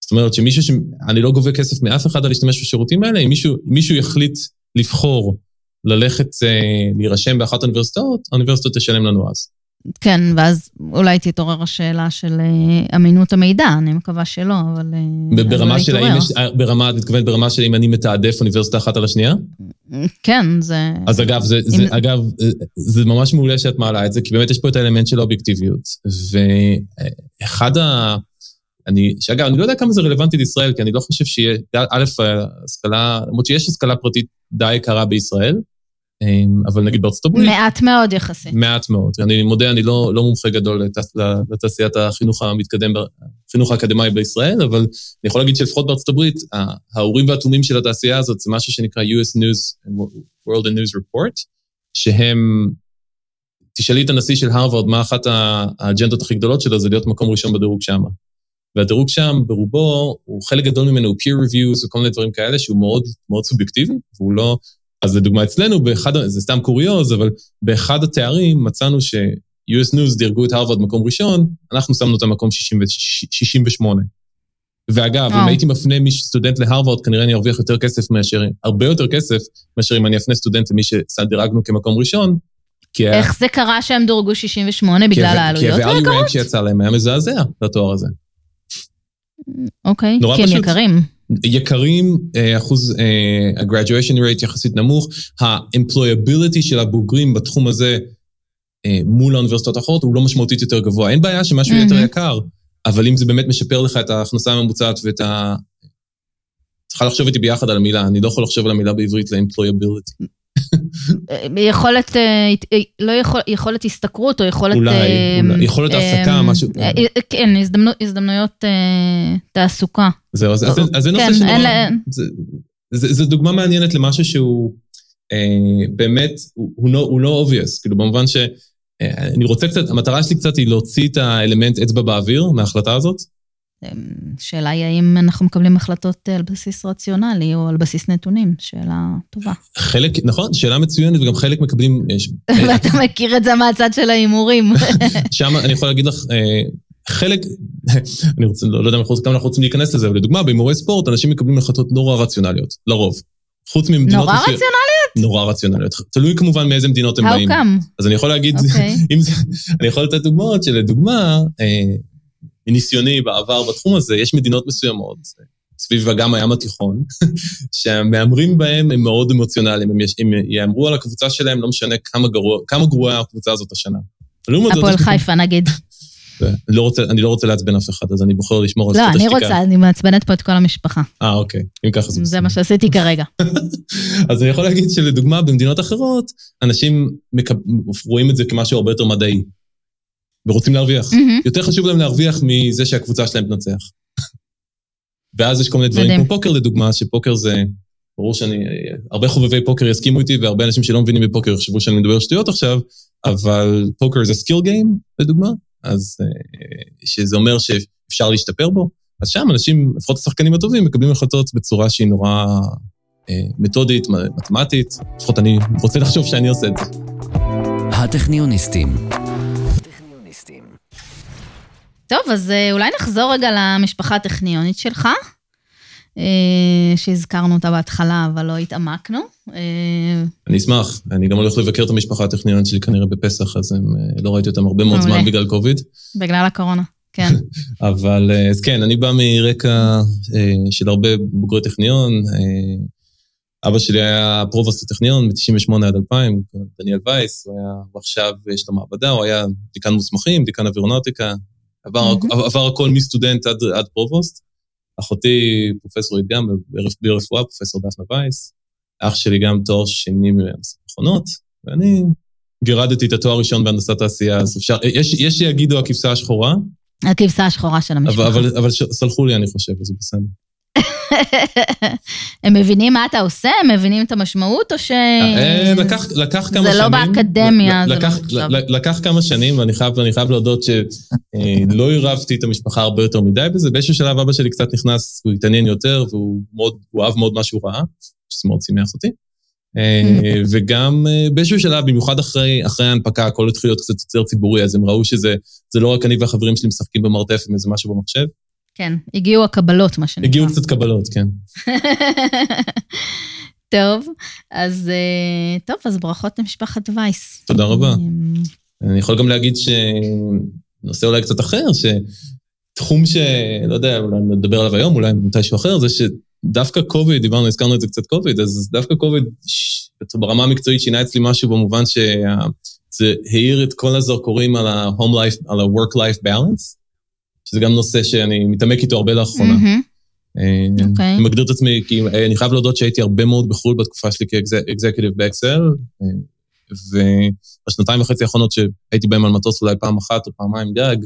זאת אומרת שמישהו ש... אני לא גובה כסף מאף אחד על להשתמש בשירותים האלה, אם מישהו, מישהו יחליט לבחור ללכת אה, להירשם באחת האוניברסיטאות, האוניברסיטה תשלם לנו אז. כן, ואז אולי תתעורר השאלה של אה, אמינות המידע, אני מקווה שלא, אבל... אה, ברמה של האם יש, אה, ברמה, את מתכוונת ברמה של אם אני מתעדף אוניברסיטה אחת על השנייה? כן, זה... אז אגב, זה, אם... זה, אגב, זה ממש מעולה שאת מעלה את זה, כי באמת יש פה את האלמנט של האובייקטיביות. ואחד ה... אני, שאגב, אני לא יודע כמה זה רלוונטי לישראל, כי אני לא חושב שיהיה, א', השכלה, למרות שיש השכלה פרטית די יקרה בישראל, אבל נגיד בארצות הברית... מעט מאוד יחסית. מעט מאוד. אני מודה, אני לא, לא מומחה גדול לתעשיית החינוך המתקדם, החינוך האקדמאי בישראל, אבל אני יכול להגיד שלפחות בארצות הברית, האורים והתומים של התעשייה הזאת זה משהו שנקרא US News, World and News Report, שהם... תשאלי את הנשיא של הרווארד מה אחת האג'נדות הכי גדולות שלו, זה להיות מקום ראשון בדירוג שמה. והדירוג שם, ברובו, הוא חלק גדול ממנו הוא peer reviews וכל מיני דברים כאלה, שהוא מאוד, מאוד סובייקטיבי, והוא לא... אז לדוגמה אצלנו, באחד, זה סתם קוריוז, אבל באחד התארים מצאנו ש-US News דירגו את הרווארד מקום ראשון, אנחנו שמנו אותם מקום 68. ואגב, אם הייתי מפנה מי סטודנט להרווארד, כנראה אני ארוויח יותר כסף מאשר, הרבה יותר כסף, מאשר אם אני אפנה סטודנט למי שדירגנו כמקום ראשון. איך זה קרה שהם דורגו 68 בגלל העלויות היקרות? כי ה-value שיצא להם היה מזעזע לתואר הזה. אוקיי, כי הם יקרים. יקרים, אה, אחוז ה-graduation אה, rate יחסית נמוך, ה-employability של הבוגרים בתחום הזה אה, מול האוניברסיטות האחרות הוא לא משמעותית יותר גבוה. אין בעיה שמשהו יהיה יותר יקר, אבל אם זה באמת משפר לך את ההכנסה הממוצעת ואת ה... צריכה לחשוב איתי ביחד על המילה, אני לא יכול לחשוב על המילה בעברית ל-employability. יכולת, אה, אה, לא יכול, יכולת השתכרות או יכולת... אולי, אולי, יכולת העסקה, משהו... כן, הזדמנו, הזדמנויות תעסוקה. זהו, אז, אז, אז זה נושא כן, שנורא... זה, זה, זה דוגמה מעניינת למשהו שהוא אה, באמת, הוא, הוא, לא, הוא לא obvious, כאילו במובן ש... אני רוצה קצת, המטרה שלי קצת היא להוציא את האלמנט אצבע באוויר מההחלטה הזאת, שאלה היא האם אנחנו מקבלים החלטות על בסיס רציונלי או על בסיס נתונים, שאלה טובה. חלק, נכון, שאלה מצוינת, וגם חלק מקבלים... ואתה מכיר את זה מהצד של ההימורים. שם אני יכול להגיד לך, אה, חלק, אני רוצה, לא, לא יודע כמה אנחנו רוצים להיכנס לזה, אבל לדוגמה, בהימורי ספורט אנשים מקבלים החלטות נורא רציונליות, לרוב. חוץ ממדינות... נורא רציונליות? נורא רציונליות. תלוי כמובן מאיזה מדינות הם באים. How come? אז אני יכול להגיד, אוקיי. אני יכול לתת דוגמאות שלדוגמה, אה, מניסיוני בעבר בתחום הזה, יש מדינות מסוימות, סביב אגם הים התיכון, שהמהמרים בהם הם מאוד אמוציונליים, הם, יש, הם יאמרו על הקבוצה שלהם, לא משנה כמה, גרוע, כמה גרועה הקבוצה הזאת השנה. הפועל חיפה נגיד. אני לא, רוצה, אני לא רוצה לעצבן אף אחד, אז אני בוחר לשמור על זכות השתיקה. לא, אני רוצה, אני מעצבנת פה את כל המשפחה. אה, אוקיי, אם ככה זה בסדר. זה מה שעשיתי כרגע. אז אני יכול להגיד שלדוגמה, במדינות אחרות, אנשים מקב... רואים את זה כמשהו הרבה יותר מדעי. ורוצים להרוויח. Mm-hmm. יותר חשוב להם להרוויח מזה שהקבוצה שלהם תנצח. ואז יש כל מיני דברים כמו פוקר לדוגמה, שפוקר זה, ברור שאני, הרבה חובבי פוקר יסכימו איתי, והרבה אנשים שלא מבינים בפוקר יחשבו שאני מדבר שטויות עכשיו, אבל פוקר זה skill game, לדוגמה, אז אה, שזה אומר שאפשר להשתפר בו. אז שם אנשים, לפחות השחקנים הטובים, מקבלים החלטות בצורה שהיא נורא אה, מתודית, מתמטית, לפחות אני רוצה לחשוב שאני עושה את זה. הטכניוניסטים טוב, אז אה, אולי נחזור רגע למשפחה הטכניונית שלך, אה, שהזכרנו אותה בהתחלה, אבל לא התעמקנו. אה, אני אשמח, אני גם הולך לבקר את המשפחה הטכניונית שלי כנראה בפסח, אז הם, לא ראיתי אותם הרבה מאוד זמן בגלל קוביד. בגלל הקורונה, כן. אבל אז כן, אני בא מרקע של הרבה בוגרי טכניון. אבא שלי היה provost הטכניון מ-98 עד 2000, דניאל וייס, הוא היה, ועכשיו יש לו מעבדה, הוא היה דיקן מוסמכים, דיקן אווירונאוטיקה, עבר, mm-hmm. עבר הכל מסטודנט עד, עד provost. אחותי פרופסורית גם ברפואה, פרופסור דפנה וייס. אח שלי גם תואר שני מהנדסת מכונות, ואני גירדתי את התואר הראשון בהנדסת תעשייה, אז אפשר, יש, יש שיגידו הכבשה השחורה. הכבשה השחורה של המשפחה. אבל, אבל, אבל סלחו לי, אני חושב, זה בסדר. הם מבינים מה אתה עושה? הם מבינים את המשמעות, או ש... אה, לקח, לקח כמה שנים. זה לא באקדמיה, זה לא לקח כמה שנים, ואני חייב, חייב להודות שלא עירבתי את המשפחה הרבה יותר מדי בזה. באיזשהו שלב אבא שלי קצת נכנס, הוא התעניין יותר, והוא מאוד, אהב מאוד מה שהוא ראה, שזה מאוד שימח אותי. אה, וגם אה, באיזשהו שלב, במיוחד אחרי, אחרי ההנפקה, הכל התחיל להיות קצת יותר ציבורי, אז הם ראו שזה לא רק אני והחברים שלי משחקים במרתף עם איזה משהו במחשב, כן, הגיעו הקבלות, מה שנקרא. הגיעו קצת קבלות, כן. טוב, אז אה, טוב, אז ברכות למשפחת וייס. תודה רבה. אני יכול גם להגיד שנושא אולי קצת אחר, שתחום שלא יודע, אולי נדבר עליו היום, אולי מתישהו אחר, זה שדווקא קוביד, דיברנו, הזכרנו את זה קצת קוביד, אז דווקא קוביד ברמה המקצועית שינה אצלי משהו במובן שזה האיר את כל הזרקורים על ה-home life, על ה-work life balance. שזה גם נושא שאני מתעמק איתו הרבה לאחרונה. Mm-hmm. אוקיי. אני מגדיר את עצמי, כי אני חייב להודות שהייתי הרבה מאוד בחו"ל בתקופה שלי כאקזקיוטיב באקסל, ובשנתיים וחצי האחרונות שהייתי בהם על מטוס אולי פעם אחת או פעמיים גג,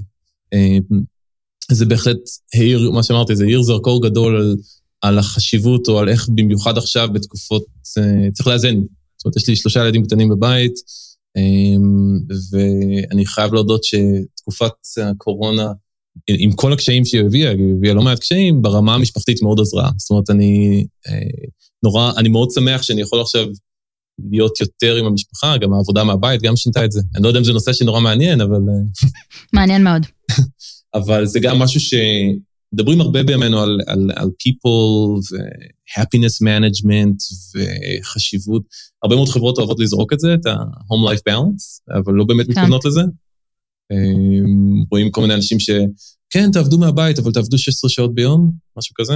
זה בהחלט העיר, מה שאמרתי, זה העיר זרקור גדול על, על החשיבות, או על איך במיוחד עכשיו בתקופות, צריך לאזן. זאת אומרת, יש לי שלושה ילדים קטנים בבית, ואני חייב להודות שתקופת הקורונה, עם כל הקשיים שהיא הביאה, היא הביאה לא מעט קשיים, ברמה המשפחתית מאוד עזרה. זאת אומרת, אני נורא, אני מאוד שמח שאני יכול עכשיו להיות יותר עם המשפחה, גם העבודה מהבית, גם שינתה את זה. אני לא יודע אם זה נושא שנורא מעניין, אבל... מעניין מאוד. אבל זה גם משהו שמדברים הרבה בימינו על, על, על people ו-happiness management וחשיבות. הרבה מאוד חברות אוהבות לזרוק את זה, את ה-home life balance, אבל לא באמת כן. מתכוונות לזה. רואים כל מיני אנשים שכן, תעבדו מהבית, אבל תעבדו 16 שעות ביום, משהו כזה.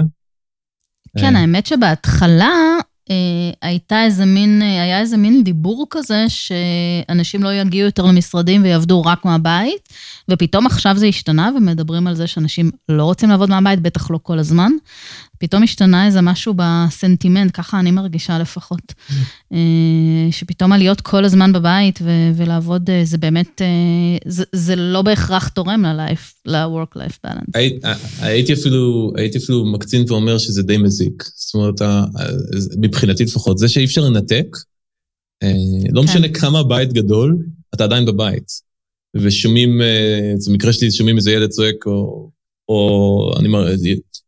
כן, האמת שבהתחלה אה, הייתה איזה מין, אה, היה איזה מין דיבור כזה שאנשים לא יגיעו יותר למשרדים ויעבדו רק מהבית, ופתאום עכשיו זה השתנה ומדברים על זה שאנשים לא רוצים לעבוד מהבית, בטח לא כל הזמן. פתאום השתנה איזה משהו בסנטימנט, ככה אני מרגישה לפחות. אה, שפתאום הלהיות כל הזמן בבית ו- ולעבוד, זה באמת, זה, זה לא בהכרח תורם ל-life, ל-work-life balance. הייתי אפילו, הייתי אפילו מקצין ואומר שזה די מזיק. זאת אומרת, מבחינתי לפחות, זה שאי אפשר לנתק, לא כן. משנה כמה בית גדול, אתה עדיין בבית. ושומעים, זה מקרה שלי, שומעים איזה ילד צועק, או, או אני,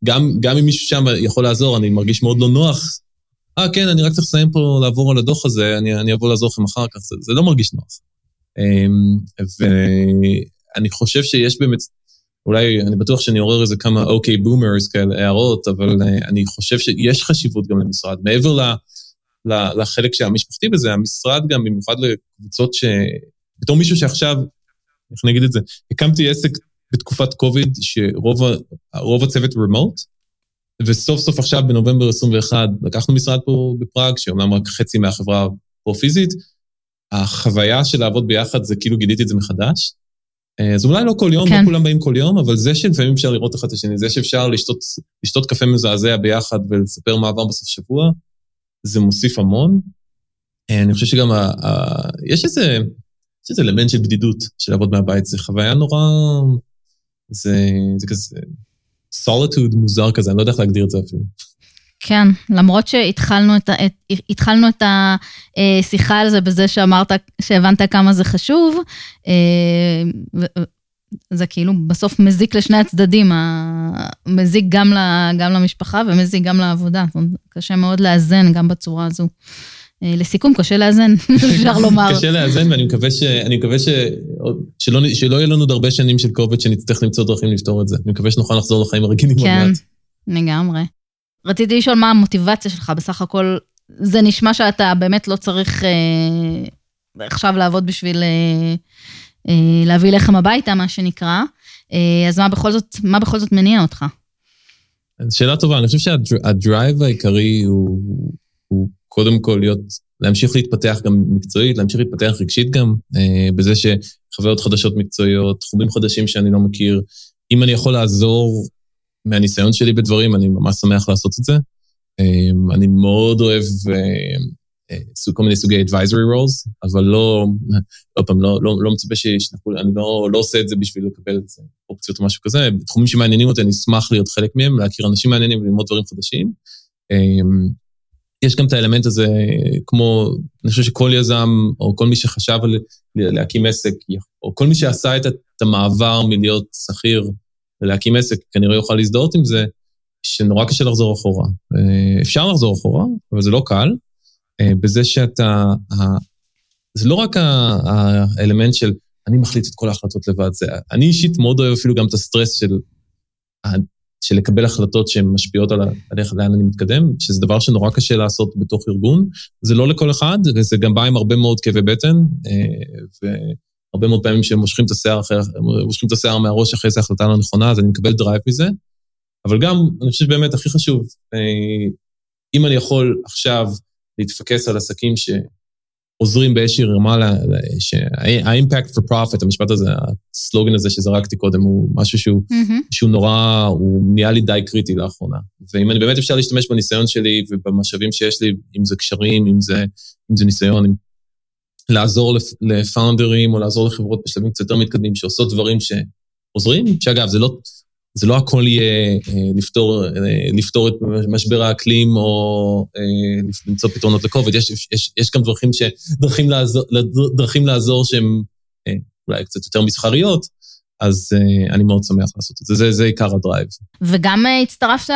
גם, גם אם מישהו שם יכול לעזור, אני מרגיש מאוד לא נוח. אה, כן, אני רק צריך לסיים פה לעבור על הדוח הזה, אני, אני אבוא לעזור לכם אחר כך, זה, זה לא מרגיש נוח. ואני חושב שיש באמת, אולי, אני בטוח שאני עורר איזה כמה OK boomers כאלה, הערות, אבל אני חושב שיש חשיבות גם למשרד. מעבר ל, ל, לחלק שהמשפחתי בזה, המשרד גם, במיוחד לקבוצות ש... בתור מישהו שעכשיו, איך נגיד את זה, הקמתי עסק בתקופת קוביד, שרוב הצוות רימוט, וסוף סוף עכשיו בנובמבר 21 לקחנו משרד פה בפראג, שאומנם רק חצי מהחברה פה פיזית, החוויה של לעבוד ביחד זה כאילו גיליתי את זה מחדש. אז אולי לא כל יום, לא כן. לא כולם באים כל יום, אבל זה שלפעמים אפשר לראות אחד את השני, זה שאפשר לשתות, לשתות קפה מזעזע ביחד ולספר מה עבר בסוף שבוע, זה מוסיף המון. אני חושב שגם, ה, ה, יש איזה, יש איזה אלמנט של בדידות של לעבוד מהבית, זה חוויה נורא, זה, זה כזה סוליטוד מוזר כזה, אני לא יודע איך להגדיר את זה אפילו. כן, למרות שהתחלנו את, את, את השיחה על זה בזה שאמרת, שהבנת כמה זה חשוב, אה, זה כאילו בסוף מזיק לשני הצדדים, מזיק גם, גם למשפחה ומזיק גם לעבודה. קשה מאוד לאזן גם בצורה הזו. אה, לסיכום, קשה לאזן, אפשר לומר. קשה לאזן, ואני מקווה, ש, אני מקווה ש, שלא, שלא יהיו לנו עוד הרבה שנים של קובץ שנצטרך למצוא דרכים לפתור את זה. אני מקווה שנוכל לחזור לחיים הרגילים עוד מעט. כן, לגמרי. רציתי לשאול מה המוטיבציה שלך, בסך הכל זה נשמע שאתה באמת לא צריך אה, עכשיו לעבוד בשביל אה, אה, להביא לחם הביתה, מה שנקרא, אה, אז מה בכל זאת, מה בכל זאת מניע אותך? שאלה טובה, אני חושב שהדרייב העיקרי הוא, הוא קודם כל להיות, להמשיך להתפתח גם מקצועית, להמשיך להתפתח רגשית גם, אה, בזה שחוויות חדשות מקצועיות, תחומים חדשים שאני לא מכיר, אם אני יכול לעזור מהניסיון שלי בדברים, אני ממש שמח לעשות את זה. אמ, אני מאוד אוהב אה, אה, כל מיני סוגי advisory roles, אבל לא, עוד פעם, לא, לא, לא מצפה שישלחו, אני לא, לא עושה את זה בשביל לקבל את זה, אופציות או משהו כזה. בתחומים שמעניינים אותי, אני אשמח להיות חלק מהם, להכיר אנשים מעניינים וללמוד דברים חדשים. יש גם את האלמנט הזה, כמו, אני חושב שכל יזם, או כל מי שחשב על להקים עסק, או כל מי שעשה את המעבר מלהיות שכיר ולהקים עסק, כנראה יוכל להזדהות עם זה, שנורא קשה לחזור אחורה. אה, אפשר לחזור אחורה, אבל זה לא קל. אה, בזה שאתה... זה לא רק האלמנט של אני מחליט את כל ההחלטות לבד, זה... אני אישית מאוד אוהב אפילו גם את הסטרס של, של לקבל החלטות שהן משפיעות על, איך, לאן אני מתקדם, שזה דבר שנורא קשה לעשות בתוך ארגון. זה לא לכל אחד, וזה גם בא עם הרבה מאוד כאבי בטן, אה, ו... הרבה מאוד פעמים שהם מושכים את השיער אחרי, את השיער מהראש אחרי איזו החלטה לא נכונה, אז אני מקבל drive מזה. אבל גם, אני חושב שבאמת הכי חשוב, אה, אם אני יכול עכשיו להתפקס על עסקים ש, עוזרים באיזושהי רמה, ה-impact for profit, המשפט הזה, הסלוגן הזה שזרקתי קודם, הוא משהו שהוא, mm-hmm. שהוא נורא, הוא נהיה לי די קריטי לאחרונה. ואם אני באמת אפשר להשתמש בניסיון שלי ובמשאבים שיש לי, אם זה קשרים, אם זה, אם זה ניסיון, אם לעזור לפאונדרים או לעזור לחברות בשלבים קצת יותר מתקדמים שעושות דברים שעוזרים, שאגב, זה לא, זה לא הכל יהיה אה, לפתור, אה, לפתור את משבר האקלים או אה, למצוא פתרונות לקוביד, יש, יש, יש גם דרכים, ש, דרכים, לעזור, דרכים לעזור שהן אולי קצת יותר מסחריות, אז אני מאוד שמח לעשות את זה, זה, זה עיקר הדרייב. וגם הצטרפת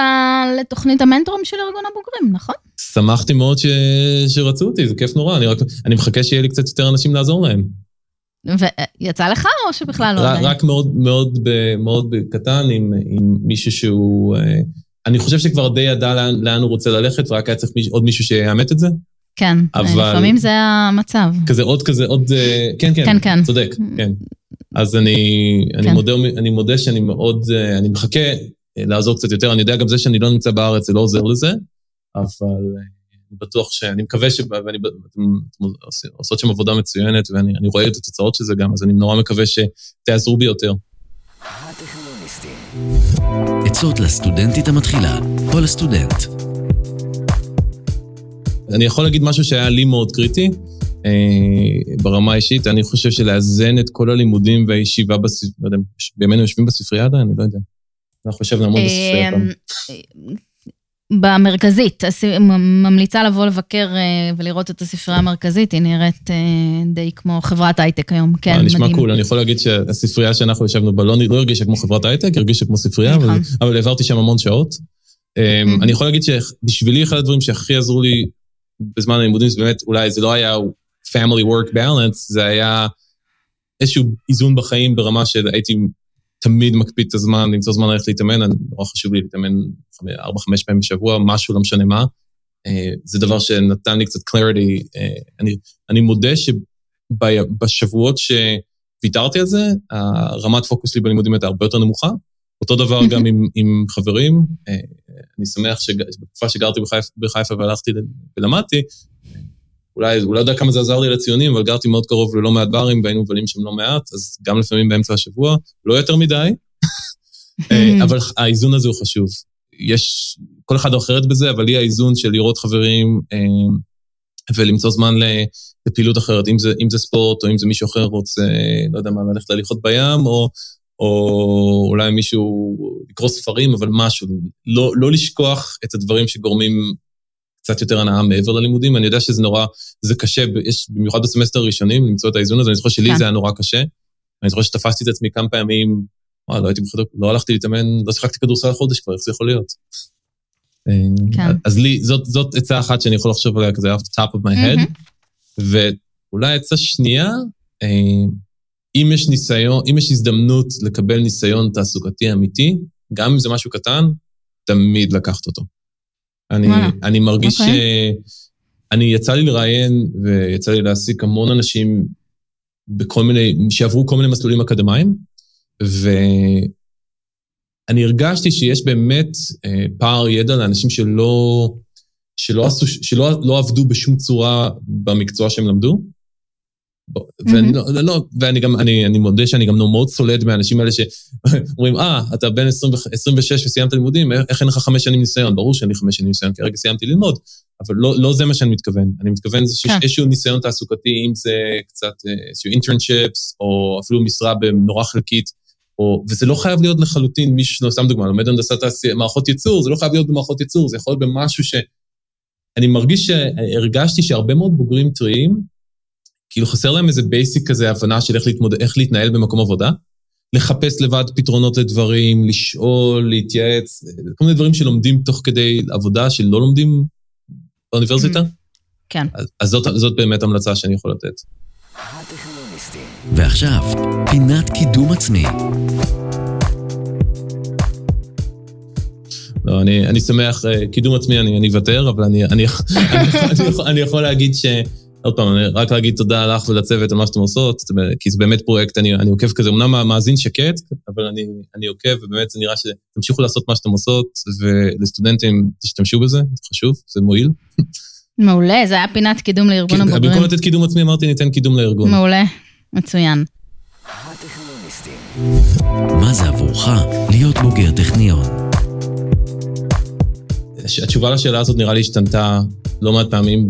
לתוכנית המנטורים של ארגון הבוגרים, נכון? שמחתי מאוד ש, שרצו אותי, זה כיף נורא, אני, רק, אני מחכה שיהיה לי קצת יותר אנשים לעזור להם. ויצא לך או שבכלל לא? רק מאוד מאוד מאוד קטן עם עם מישהו שהוא... אה, אני חושב שכבר די ידע לאן לאן הוא רוצה ללכת, ורק היה צריך מיש, עוד מישהו שיאמת את זה. כן, אבל... לפעמים זה המצב. כזה עוד כזה, עוד... אה, כן, כן, כן, כן. צודק, כן. אז אני, כן. אני, מודה, אני מודה שאני מאוד... אה, אני מחכה לעזור קצת יותר. אני יודע גם זה שאני לא נמצא בארץ, זה לא עוזר לזה, אבל... בטוח שאני מקווה ש... ואני... אתם עושות שם עבודה מצוינת, ואני רואה את התוצאות של זה גם, אז אני נורא מקווה שתעזרו בי יותר. עצות לסטודנטית המתחילה, או לסטודנט. אני יכול להגיד משהו שהיה לי מאוד קריטי, אה, ברמה האישית, אני חושב שלאזן את כל הלימודים והישיבה בספרייה, לא יודע, בימינו יושבים בספרייה עדיין? אני לא יודע. אנחנו יושבים המון בספרייה במרכזית, ממליצה לבוא לבקר אה, ולראות את הספרייה המרכזית, היא נראית אה, די כמו חברת הייטק היום, כן, מדהים. נשמע קול, אני יכול להגיד שהספרייה שאנחנו ישבנו בה לא, לא הרגישה כמו חברת הייטק, הרגישה כמו ספרייה, אבל, נכון. אבל העברתי שם המון שעות. אמ, אני יכול להגיד שבשבילי אחד הדברים שהכי עזרו לי בזמן הלימודים, זה באמת, אולי זה לא היה family work balance, זה היה איזשהו איזון בחיים ברמה שהייתי תמיד מקפיד את הזמן, למצוא זמן ללכת להתאמן, נורא חשוב לי להתאמן 4-5 פעמים בשבוע, משהו, לא משנה מה. אה, זה דבר שנתן לי קצת clarity. אה, אני, אני מודה שבשבועות שוויתרתי על זה, הרמת פוקוס שלי בלימודים הייתה הרבה יותר נמוכה. אותו דבר גם עם, עם חברים. אה, אני שמח שבתקופה שגרתי בחיפה והלכתי ולמדתי, אולי, אולי לא יודע כמה זה עזר לי לציונים, אבל גרתי מאוד קרוב ללא מעט ברים, והיינו מבלים שם לא מעט, אז גם לפעמים באמצע השבוע, לא יותר מדי, אה, אבל האיזון הזה הוא חשוב. יש, כל אחד אחרת בזה, אבל לי האיזון של לראות חברים אה, ולמצוא זמן לפעילות אחרת, אם זה, אם זה ספורט, או אם זה מישהו אחר רוצה, לא יודע מה, ללכת להליכות בים, או, או אולי מישהו לקרוא ספרים, אבל משהו. לא, לא לשכוח את הדברים שגורמים קצת יותר הנאה מעבר ללימודים. אני יודע שזה נורא, זה קשה, יש במיוחד בסמסטר הראשונים למצוא את האיזון הזה, אני זוכר שלי כן. זה היה נורא קשה. אני זוכר שתפסתי את עצמי כמה פעמים, וואי, לא הייתי בחדר, לא הלכתי להתאמן, לא שיחקתי כדורסל חודש כבר, איך זה יכול להיות? כן. אז לי, זאת, זאת עצה אחת שאני יכול לחשוב עליה כזה off the top of my head, mm-hmm. ואולי עצה שנייה, אה, אם יש ניסיון, אם יש הזדמנות לקבל ניסיון תעסוקתי אמיתי, גם אם זה משהו קטן, תמיד לקחת אותו. אני, אני מרגיש okay. אוקיי. ש... אני, יצא לי לראיין ויצא לי להעסיק המון אנשים בכל מיני, שעברו כל מיני מסלולים אקדמיים, ואני הרגשתי שיש באמת אה, פער ידע לאנשים שלא, שלא, עשו, שלא לא עבדו בשום צורה במקצוע שהם למדו, ואני, mm-hmm. לא, לא, ואני גם, אני, אני מודה שאני גם מאוד סולד מהאנשים האלה שאומרים, אה, אתה בן 20, 26 וסיימת לימודים, איך אין לך חמש שנים ניסיון? ברור שאין לי חמש שנים ניסיון, כי הרגע סיימתי ללמוד, אבל לא, לא זה מה שאני מתכוון. אני מתכוון שיש כן. איזשהו ניסיון תעסוקתי, אם זה קצת אה, איזשהו internships, או אפילו משרה בנורא חלקית, או, וזה לא חייב להיות לחלוטין מישהו, סתם דוגמה, לומד הנדסת מערכות ייצור, זה לא חייב להיות במערכות ייצור, זה יכול להיות במשהו ש... אני מרגיש שהרגשתי שהרבה מאוד בוגרים טריים, כאילו חסר להם איזה basic כזה הבנה של איך, להתמוד... איך להתנהל במקום עבודה, לחפש לבד פתרונות לדברים, לשאול, להתייעץ, כל מיני דברים שלומדים תוך כדי עבודה שלא לומדים באוניברסיטה. Mm-hmm. כן. אז, אז זאת, זאת באמת המלצה שאני יכול לתת. ועכשיו, פינת קידום עצמי. לא, אני, אני שמח, אה, קידום עצמי אני אוותר, אבל אני, אני, אני, אני, יכול, אני יכול להגיד ש... עוד פעם, רק להגיד תודה לך ולצוות על מה שאתם עושות, כי זה באמת פרויקט, אני, אני עוקב כזה, אמנם מאזין שקט, אבל אני, אני עוקב, ובאמת זה נראה שתמשיכו לעשות מה שאתם עושות, ולסטודנטים תשתמשו בזה, זה חשוב, זה מועיל. מעולה, זה היה פינת קידום לארגון כן, הבוגרים. במקום לתת קידום עצמי, אמרתי ניתן קידום לארגון. מעולה, מצוין. מה זה עבורך להיות בוגר טכניון? התשובה לשאלה הזאת נראה לי השתנתה לא מעט פעמים,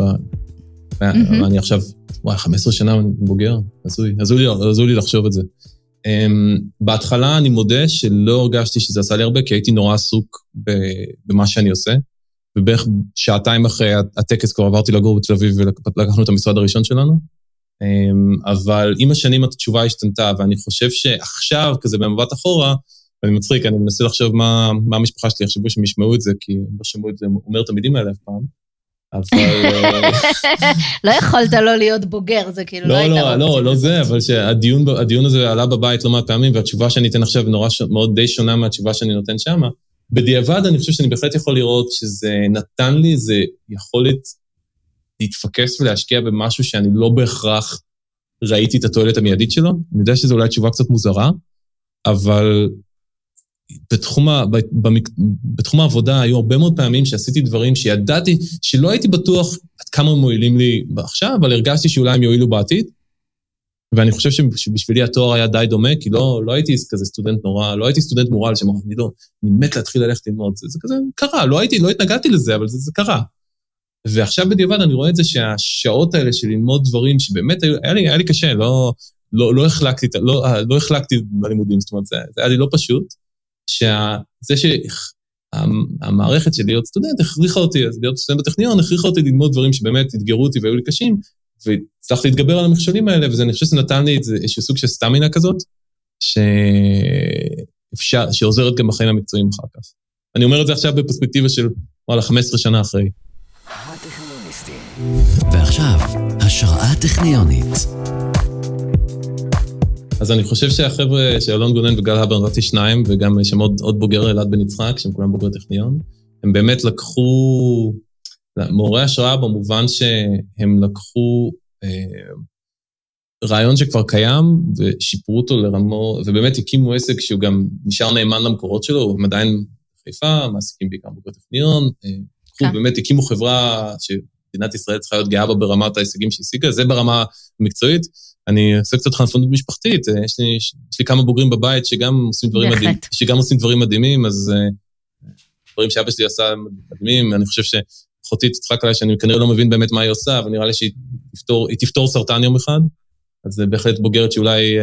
מהמם. אני עכשיו, וואי, 15 שנה בוגר, הזוי, הזוי לי- לחשוב את זה. Um, בהתחלה אני מודה שלא הרגשתי שזה עשה לי הרבה, כי הייתי נורא עסוק במה שאני עושה, ובערך שעתיים אחרי הטקס כבר עברתי לגור בתל אביב ולקחנו את המשרד הראשון שלנו. Um, אבל עם השנים התשובה השתנתה, ואני חושב שעכשיו, כזה במבט אחורה, ואני מצחיק, אני מנסה לחשוב מה, מה המשפחה שלי יחשבו שהם ישמעו את זה, כי הם לא שמעו את זה אומר את המילים האלה אף פעם. אבל... אה, לא יכולת לא להיות בוגר, זה כאילו לא לא, היית לא, רוצה. לא, לא זה, אבל שהדיון הדיון הזה עלה בבית לא מעט פעמים, והתשובה שאני אתן עכשיו נורא, מאוד די שונה מהתשובה שאני נותן שמה. בדיעבד אני חושב שאני בהחלט יכול לראות שזה נתן לי איזה יכולת להתפקס ולהשקיע במשהו שאני לא בהכרח ראיתי את התועלת המיידית שלו. אני יודע שזו אולי תשובה קצת מוזרה, אבל בתחום, ה, במק, בתחום העבודה היו הרבה מאוד פעמים שעשיתי דברים שידעתי שלא הייתי בטוח עד כמה הם מועילים לי עכשיו, אבל הרגשתי שאולי הם יועילו בעתיד. ואני חושב שבשבילי התואר היה די דומה, כי לא, לא הייתי כזה סטודנט נורא, לא הייתי סטודנט מורל שאמר, אני לא, אני מת להתחיל ללכת ללמוד, זה, זה כזה קרה, לא הייתי, לא התנגדתי לזה, אבל זה, זה קרה. ועכשיו בדיעבד אני רואה את זה שהשעות האלה של ללמוד דברים שבאמת היו, היה לי, היה לי קשה, לא, לא, לא החלקתי, לא, לא החלקתי בלימודים, זאת אומרת, זה, זה היה לי לא פשוט, שזה שהמערכת של להיות סטודנט הכריחה אותי, אז להיות סטודנט בטכניון, הכריחה אותי ללמוד דברים שבאמת אתגרו אותי והיו לי קשים, והצלחתי להתגבר על המכשולים האלה, ואני חושב שזה נתן לי איזשהו סוג של סטמינה כזאת, שאפשר, שעוזרת גם בחיים המקצועיים אחר כך. אני אומר את זה עכשיו בפרספקטיבה של, וואלה, 15 שנה אחרי. ועכשיו, השראה טכניונית. אז אני חושב שהחבר'ה של אלון גונן וגל הבר, נתתי שניים, וגם יש שם עוד, עוד בוגר אלעד בן יצחק, שהם כולם בוגרי טכניון, הם באמת לקחו מעוררי השראה במובן שהם לקחו אה, רעיון שכבר קיים ושיפרו אותו לרמו, ובאמת הקימו עסק שהוא גם נשאר נאמן למקורות שלו, הם עדיין בחיפה, מעסיקים בעיקר בוגרי טכניון, אה, כן. באמת הקימו חברה שמדינת ישראל צריכה להיות גאה בה ברמת ההישגים שהשיגה, זה ברמה המקצועית. אני עושה קצת חנפנות משפחתית, יש לי, יש לי כמה בוגרים בבית שגם עושים דברים מדהימים, שגם עושים דברים מדהימים, אז דברים שאבא שלי עשה מדהימים, אני חושב שאחותי תצחק עליי שאני כנראה לא מבין באמת מה היא עושה, אבל נראה לי שהיא תפתור, תפתור סרטן יום אחד, אז זה בהחלט בוגרת שאולי,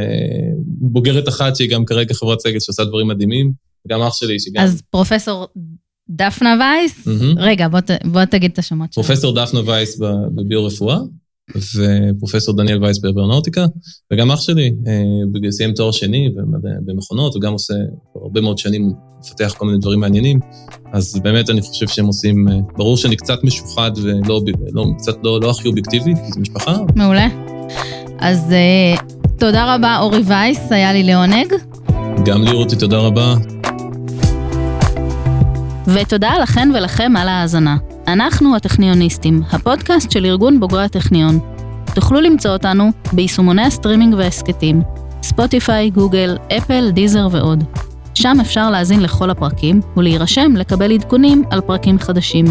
בוגרת אחת שהיא גם כרגע חברת סגל שעושה דברים מדהימים, וגם אח שלי שגם... אז פרופסור דפנה וייס, mm-hmm. רגע, בוא, בוא תגיד את השמות שלו. פרופסור דפנה וייס בביו-רפואה. ופרופסור דניאל וייס באברונאוטיקה, וגם אח שלי, סיים תואר שני במכונות, וגם עושה הרבה מאוד שנים, מפתח כל מיני דברים מעניינים, אז באמת אני חושב שהם עושים, ברור שאני קצת משוחד ולא, לא, קצת לא, לא הכי אובייקטיבי, כי זו משפחה. מעולה. אז תודה רבה, אורי וייס, היה לי לעונג. גם לי, רותי, תודה רבה. ותודה לכן ולכם על ההאזנה. אנחנו הטכניוניסטים, הפודקאסט של ארגון בוגרי הטכניון. תוכלו למצוא אותנו ביישומוני הסטרימינג וההסכתים, ספוטיפיי, גוגל, אפל, דיזר ועוד. שם אפשר להאזין לכל הפרקים ולהירשם לקבל עדכונים על פרקים חדשים.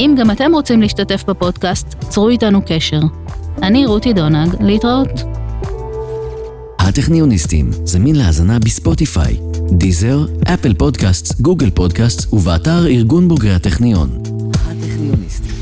אם גם אתם רוצים להשתתף בפודקאסט, צרו איתנו קשר. אני רותי דונג, להתראות. הטכניוניסטים זמין להאזנה בספוטיפיי, דיזר, אפל פודקאסט, גוגל פודקאסט ובאתר ארגון בוגרי הטכניון. Krimionisti.